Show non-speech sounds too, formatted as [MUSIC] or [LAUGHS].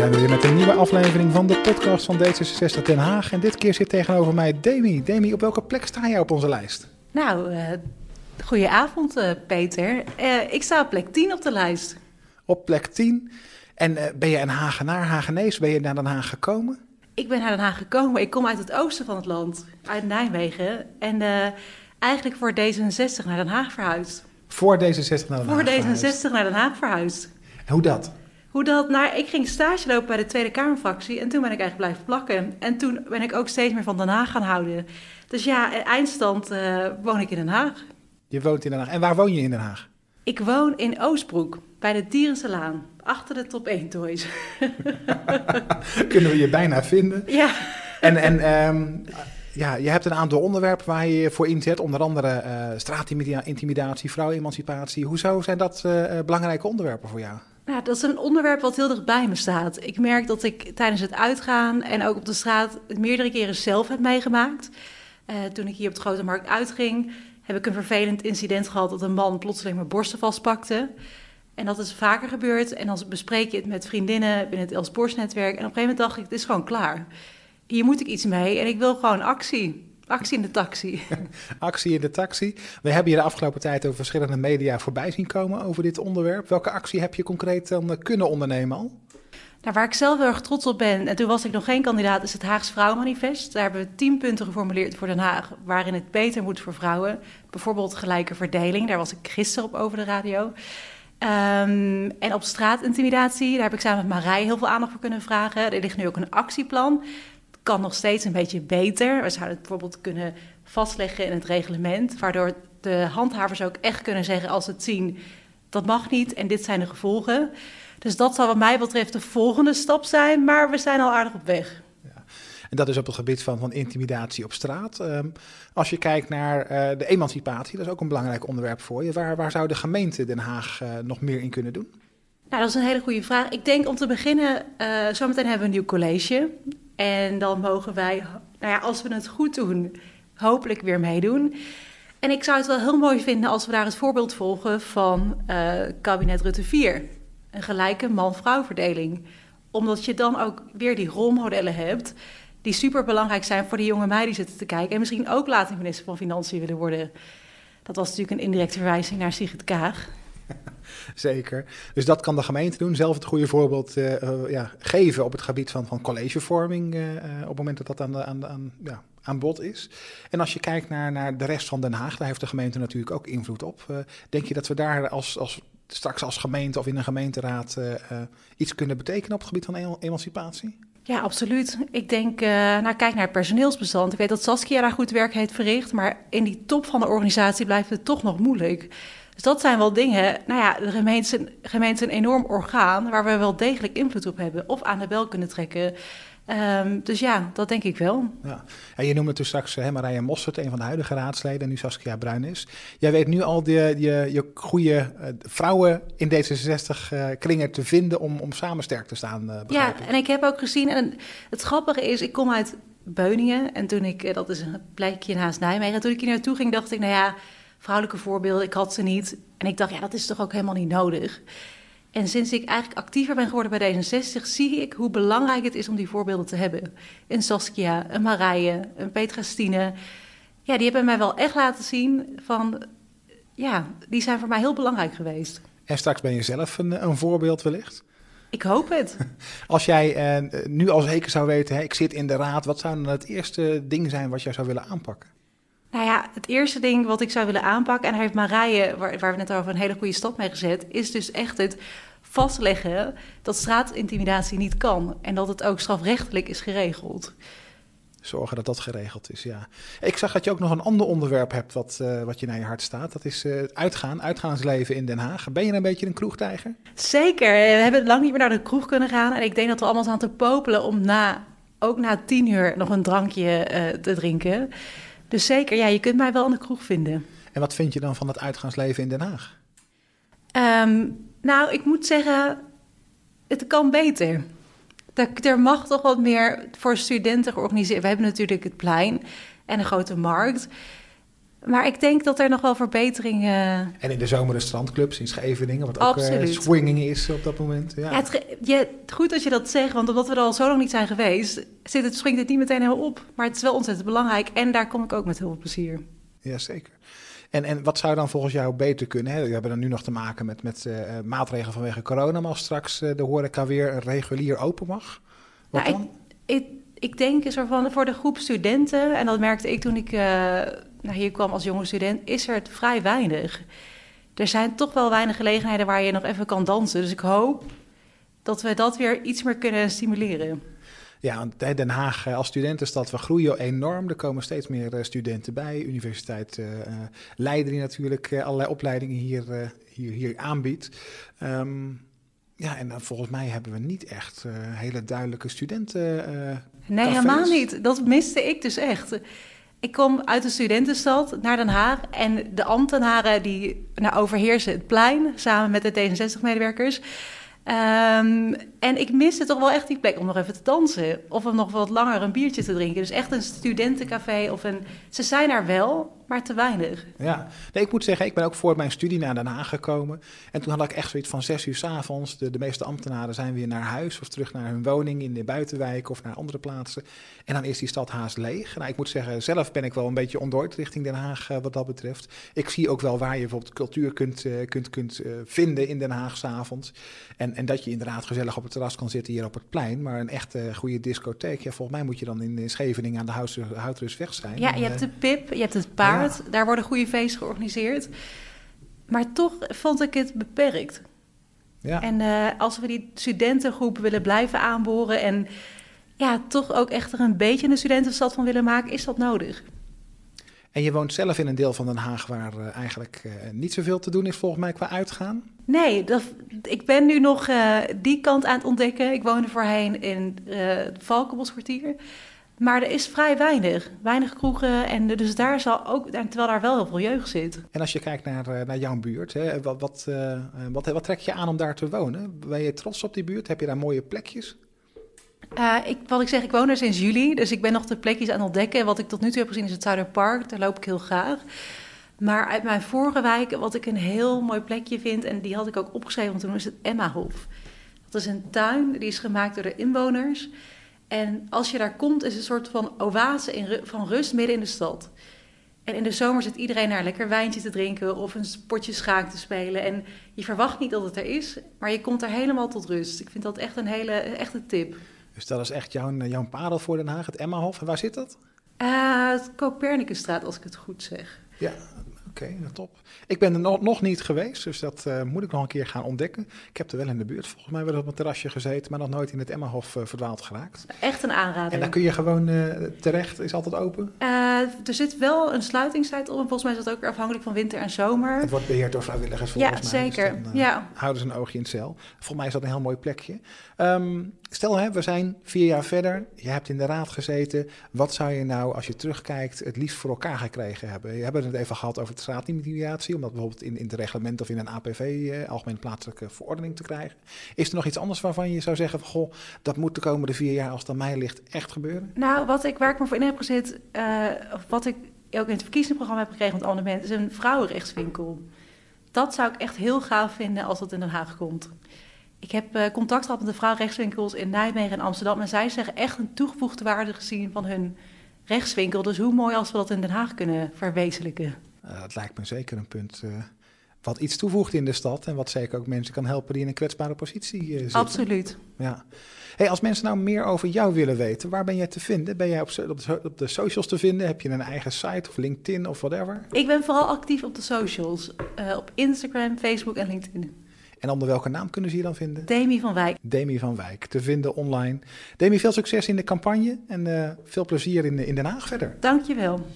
zijn we weer met een nieuwe aflevering van de podcast van D66 Den Haag. En dit keer zit tegenover mij Demi. Demi, op welke plek sta jij op onze lijst? Nou, uh, goedenavond uh, Peter. Uh, ik sta op plek 10 op de lijst. Op plek 10. En ben je een Hagenaar, Hagenees? Ben je naar Den Haag gekomen? Ik ben naar Den Haag gekomen. Ik kom uit het oosten van het land, uit Nijmegen. En eigenlijk voor D66 naar Den Haag verhuisd. Voor D66 naar Den Haag Voor D66 naar Den Haag verhuisd. hoe dat? Hoe dat, nou, ik ging stage lopen bij de Tweede Kamerfractie en toen ben ik eigenlijk blijven plakken. En toen ben ik ook steeds meer van Den Haag gaan houden. Dus ja, eindstand uh, woon ik in Den Haag. Je woont in Den Haag. En waar woon je in Den Haag? Ik woon in Oostbroek, bij de Dierense Laan, achter de top 1 toys. [LAUGHS] Kunnen we je bijna vinden. Ja. En, en um, ja, je hebt een aantal onderwerpen waar je je voor inzet. Onder andere uh, straatintimidatie, vrouwenemancipatie. Hoezo zijn dat uh, belangrijke onderwerpen voor jou? Nou, dat is een onderwerp wat heel dicht bij me staat. Ik merk dat ik tijdens het uitgaan en ook op de straat meerdere keren zelf heb meegemaakt. Uh, toen ik hier op de Grote Markt uitging, heb ik een vervelend incident gehad dat een man plotseling mijn borsten vastpakte. En dat is vaker gebeurd. En dan bespreek je het met vriendinnen binnen het Els. En op een gegeven moment dacht ik, het is gewoon klaar. Hier moet ik iets mee en ik wil gewoon actie. Actie in de taxi. [LAUGHS] actie in de taxi. We hebben hier de afgelopen tijd over verschillende media voorbij zien komen over dit onderwerp. Welke actie heb je concreet dan kunnen ondernemen al? Nou, waar ik zelf heel erg trots op ben, en toen was ik nog geen kandidaat, is het Haags Vrouwenmanifest. Daar hebben we tien punten geformuleerd voor Den Haag, waarin het beter moet voor vrouwen. Bijvoorbeeld gelijke verdeling, daar was ik gisteren op over de radio. Um, en op straatintimidatie, daar heb ik samen met Marij heel veel aandacht voor kunnen vragen. Er ligt nu ook een actieplan kan nog steeds een beetje beter. We zouden het bijvoorbeeld kunnen vastleggen in het reglement, waardoor de handhavers ook echt kunnen zeggen als ze het zien, dat mag niet en dit zijn de gevolgen. Dus dat zal wat mij betreft de volgende stap zijn, maar we zijn al aardig op weg. Ja. En dat is op het gebied van, van intimidatie op straat. Um, als je kijkt naar uh, de emancipatie, dat is ook een belangrijk onderwerp voor je. Waar, waar zou de gemeente Den Haag uh, nog meer in kunnen doen? Nou, dat is een hele goede vraag. Ik denk om te beginnen, uh, zometeen hebben we een nieuw college. En dan mogen wij, nou ja, als we het goed doen, hopelijk weer meedoen. En ik zou het wel heel mooi vinden als we daar het voorbeeld volgen van uh, kabinet Rutte 4. Een gelijke man-vrouw verdeling. Omdat je dan ook weer die rolmodellen hebt die super belangrijk zijn voor die jonge meiden die zitten te kijken. En misschien ook later minister van Financiën willen worden. Dat was natuurlijk een indirecte verwijzing naar Sigrid Kaag. [LAUGHS] Zeker. Dus dat kan de gemeente doen. Zelf het goede voorbeeld uh, uh, ja, geven op het gebied van, van collegevorming. Uh, op het moment dat dat aan, aan, aan, ja, aan bod is. En als je kijkt naar, naar de rest van Den Haag, daar heeft de gemeente natuurlijk ook invloed op. denk je dat we daar als, als, straks als gemeente of in een gemeenteraad iets kunnen betekenen op het gebied van emancipatie? Ja, absoluut. Ik denk, uh, nou kijk naar het personeelsbestand. Ik weet dat Saskia daar goed werk heeft verricht, maar in die top van de organisatie blijft het toch nog moeilijk. Dus dat zijn wel dingen. Nou ja, de gemeente, gemeente is een enorm orgaan waar we wel degelijk invloed op hebben. Of aan de bel kunnen trekken. Um, dus ja, dat denk ik wel. Ja. En je noemde toen straks uh, Marije Mossert, een van de huidige raadsleden, nu Saskia Bruin is. Jij weet nu al de, je, je goede uh, vrouwen in D66-kringen uh, te vinden om, om samen sterk te staan. Uh, ja, en ik heb ook gezien, en het grappige is, ik kom uit Beuningen. En toen ik, dat is een plekje naast Nijmegen, en toen ik hier naartoe ging, dacht ik, nou ja vrouwelijke voorbeelden. Ik had ze niet. En ik dacht, ja, dat is toch ook helemaal niet nodig. En sinds ik eigenlijk actiever ben geworden bij D66, zie ik hoe belangrijk het is om die voorbeelden te hebben. Een Saskia, een Marije, een Petra Stine. Ja, die hebben mij wel echt laten zien van, ja, die zijn voor mij heel belangrijk geweest. En straks ben je zelf een, een voorbeeld wellicht? Ik hoop het. [LAUGHS] Als jij eh, nu al zeker zou weten, hè, ik zit in de raad, wat zou dan het eerste ding zijn wat jij zou willen aanpakken? Nou ja, het eerste ding wat ik zou willen aanpakken, en daar heeft Marije, waar, waar we net over een hele goede stap mee gezet, is dus echt het vastleggen dat straatintimidatie niet kan en dat het ook strafrechtelijk is geregeld. Zorgen dat dat geregeld is, ja. Ik zag dat je ook nog een ander onderwerp hebt wat, uh, wat je naar je hart staat. Dat is uh, uitgaan, uitgaansleven in Den Haag. Ben je een beetje een kroegtijger? Zeker. We hebben lang niet meer naar de kroeg kunnen gaan. En ik denk dat we allemaal aan te popelen om na, ook na tien uur nog een drankje uh, te drinken. Dus zeker, ja, je kunt mij wel aan de kroeg vinden. En wat vind je dan van het uitgaansleven in Den Haag? Um, nou, ik moet zeggen, het kan beter. Er mag toch wat meer voor studenten georganiseerd. We hebben natuurlijk het plein en een grote markt. Maar ik denk dat er nog wel verbeteringen... En in de zomer de strandclubs in Scheveningen, wat ook uh, swinging is op dat moment. Ja. Ja, het, goed dat je dat zegt, want omdat we er al zo lang niet zijn geweest, zit het, springt het niet meteen helemaal op. Maar het is wel ontzettend belangrijk en daar kom ik ook met heel veel plezier. Ja, zeker. En, en wat zou dan volgens jou beter kunnen? Hè? We hebben dan nu nog te maken met, met eh, maatregelen vanwege corona, maar als straks eh, de horeca weer regulier open mag, wat Nou, dan? Ik, ik denk is er van voor de groep studenten, en dat merkte ik toen ik eh, nou, hier kwam als jonge student, is er vrij weinig. Er zijn toch wel weinig gelegenheden waar je nog even kan dansen. Dus ik hoop dat we dat weer iets meer kunnen stimuleren. Ja, Den Haag eh, als studentenstad, we groeien enorm. Er komen steeds meer eh, studenten bij. Universiteit Leiden die natuurlijk allerlei opleidingen hier, hier, hier aanbiedt. Ehm, ja, en dan volgens mij hebben we niet echt eh, hele duidelijke studenten. eh, Nee, helemaal niet. Dat miste ik dus echt. Ik kom uit de studentenstad naar Den Haag en de ambtenaren die nou, overheersen het plein samen met de D66-medewerkers. Ehm, en ik miste toch wel echt die plek om nog even te dansen. Of om nog wat langer een biertje te drinken. Dus echt een studentencafé of een... Ze zijn er wel, maar te weinig. Ja, nee, ik moet zeggen, ik ben ook voor mijn studie naar Den Haag gekomen. En toen had ik echt zoiets van zes uur s avonds. De, de meeste ambtenaren zijn weer naar huis of terug naar hun woning in de buitenwijk of naar andere plaatsen. En dan is die stad haast leeg. Nou, ik moet zeggen, zelf ben ik wel een beetje ontdooid richting Den Haag eh, wat dat betreft. Ik zie ook wel waar je bijvoorbeeld cultuur kunt, eh, kunt, kunt eh, vinden in Den Haag s'avonds. En, en dat je inderdaad gezellig op het terras kan zitten hier op het plein. Maar een echte goede discotheek, ja, volgens mij moet je dan in Scheveningen aan de Hout- Houtrusweg zijn. Ja, je hebt de PIP, je hebt het paard. Daar worden goede feesten georganiseerd. Maar toch vond ik het beperkt. ja. En eh, als we die studentengroep willen blijven aanboren en ja, toch ook echt er een beetje een studentenstad van willen maken, is dat nodig. En je woont zelf in een deel van Den Haag waar eh, eigenlijk eh, niet zoveel te doen is volgens mij qua uitgaan. Nee, dat, ik ben nu nog die kant aan het ontdekken. Ik woonde voorheen in het Valkenboskwartier. Maar er is vrij weinig. Weinig kroegen. En dus daar zal ook, en terwijl daar wel heel veel jeugd zit. En als je kijkt naar, eh, naar jouw buurt, hè, wat, wat, eh, wat, wat trek je aan om daar te wonen? Ben je trots op die buurt? Heb je daar mooie plekjes? Eh, ik, wat ik zeg, ik woon er sinds juli. Dus ik ben nog de plekjes aan het ontdekken. Wat ik tot nu toe heb gezien is het Zuiderpark. Daar loop ik heel graag. Maar uit mijn vorige wijk, wat ik een heel mooi plekje vind... en die had ik ook opgeschreven toen, is het Emmahof. Dat is een tuin, die is gemaakt door de inwoners. En als je daar komt, is het een soort van oase in, ru- van rust midden in de stad. En in de zomer zit iedereen naar lekker wijntje te drinken... of een potje schaak te spelen. En je verwacht niet dat het er is, maar je komt er helemaal tot rust. Ik vind dat echt een hele echte tip. Dus dat is echt jouw, jouw parel voor Den Haag, het Emmahof. En waar zit dat? Het Copernicusstraat, als ik het goed zeg. Ja, oké, nou, top. Ik ben er nog, niet geweest, dus dat eh, moet ik nog een keer gaan ontdekken. Ik heb er wel in de buurt volgens mij wel op een terrasje gezeten, maar nog nooit in het Emmahof eh, verdwaald geraakt. Echt een aanrader. En daar kun je gewoon eh, terecht, is altijd open. Er zit wel een sluitingstijd op. En volgens mij is dat ook afhankelijk van winter en zomer. Het wordt beheerd door vrijwilligers Ja, volgens mij. dus zeker. dan, ja. houden ze een oogje in het cel. Volgens mij is dat een heel mooi plekje. Ehm, stel, hè, we zijn vier jaar verder. Je hebt in de raad gezeten. Wat zou je nou, als je terugkijkt, het liefst voor elkaar gekregen hebben? Je hebben het even gehad over straatintimidatie. Om dat bijvoorbeeld in, in het reglement of in een APV, eh, Algemene Plaatselijke Verordening, te krijgen. Is er nog iets anders waarvan je zou zeggen van, goh, dat moet de komende vier jaar, als het aan mij ligt, echt gebeuren? Nou, wat ik, waar ik me voor in heb gezet, of wat ik ook in het verkiezingsprogramma heb gekregen van het amendement, is een vrouwenrechtswinkel. Dat zou ik echt heel gaaf vinden als dat in Den Haag komt. Ik heb eh, contact gehad met de vrouwenrechtswinkels in Nijmegen en Amsterdam. En zij zeggen echt een toegevoegde waarde gezien van hun rechtswinkel. Dus hoe mooi als we dat in Den Haag kunnen verwezenlijken. Uh, dat lijkt me zeker een punt uh, wat iets toevoegt in de stad. En wat zeker ook mensen kan helpen die in een kwetsbare positie uh, zitten. Absoluut. Ja. Hey, als mensen nou meer over jou willen weten, waar ben jij te vinden? Ben jij op, op, de, op de socials te vinden? Heb je een eigen site of LinkedIn of whatever? Ik ben vooral actief op de socials. Uh, op Instagram, Facebook en LinkedIn. En onder welke naam kunnen ze je dan vinden? Demi van Wijk. Demi van Wijk, te vinden online. Demi, veel succes in de campagne en uh, veel plezier in, in Den Haag verder. Dankjewel.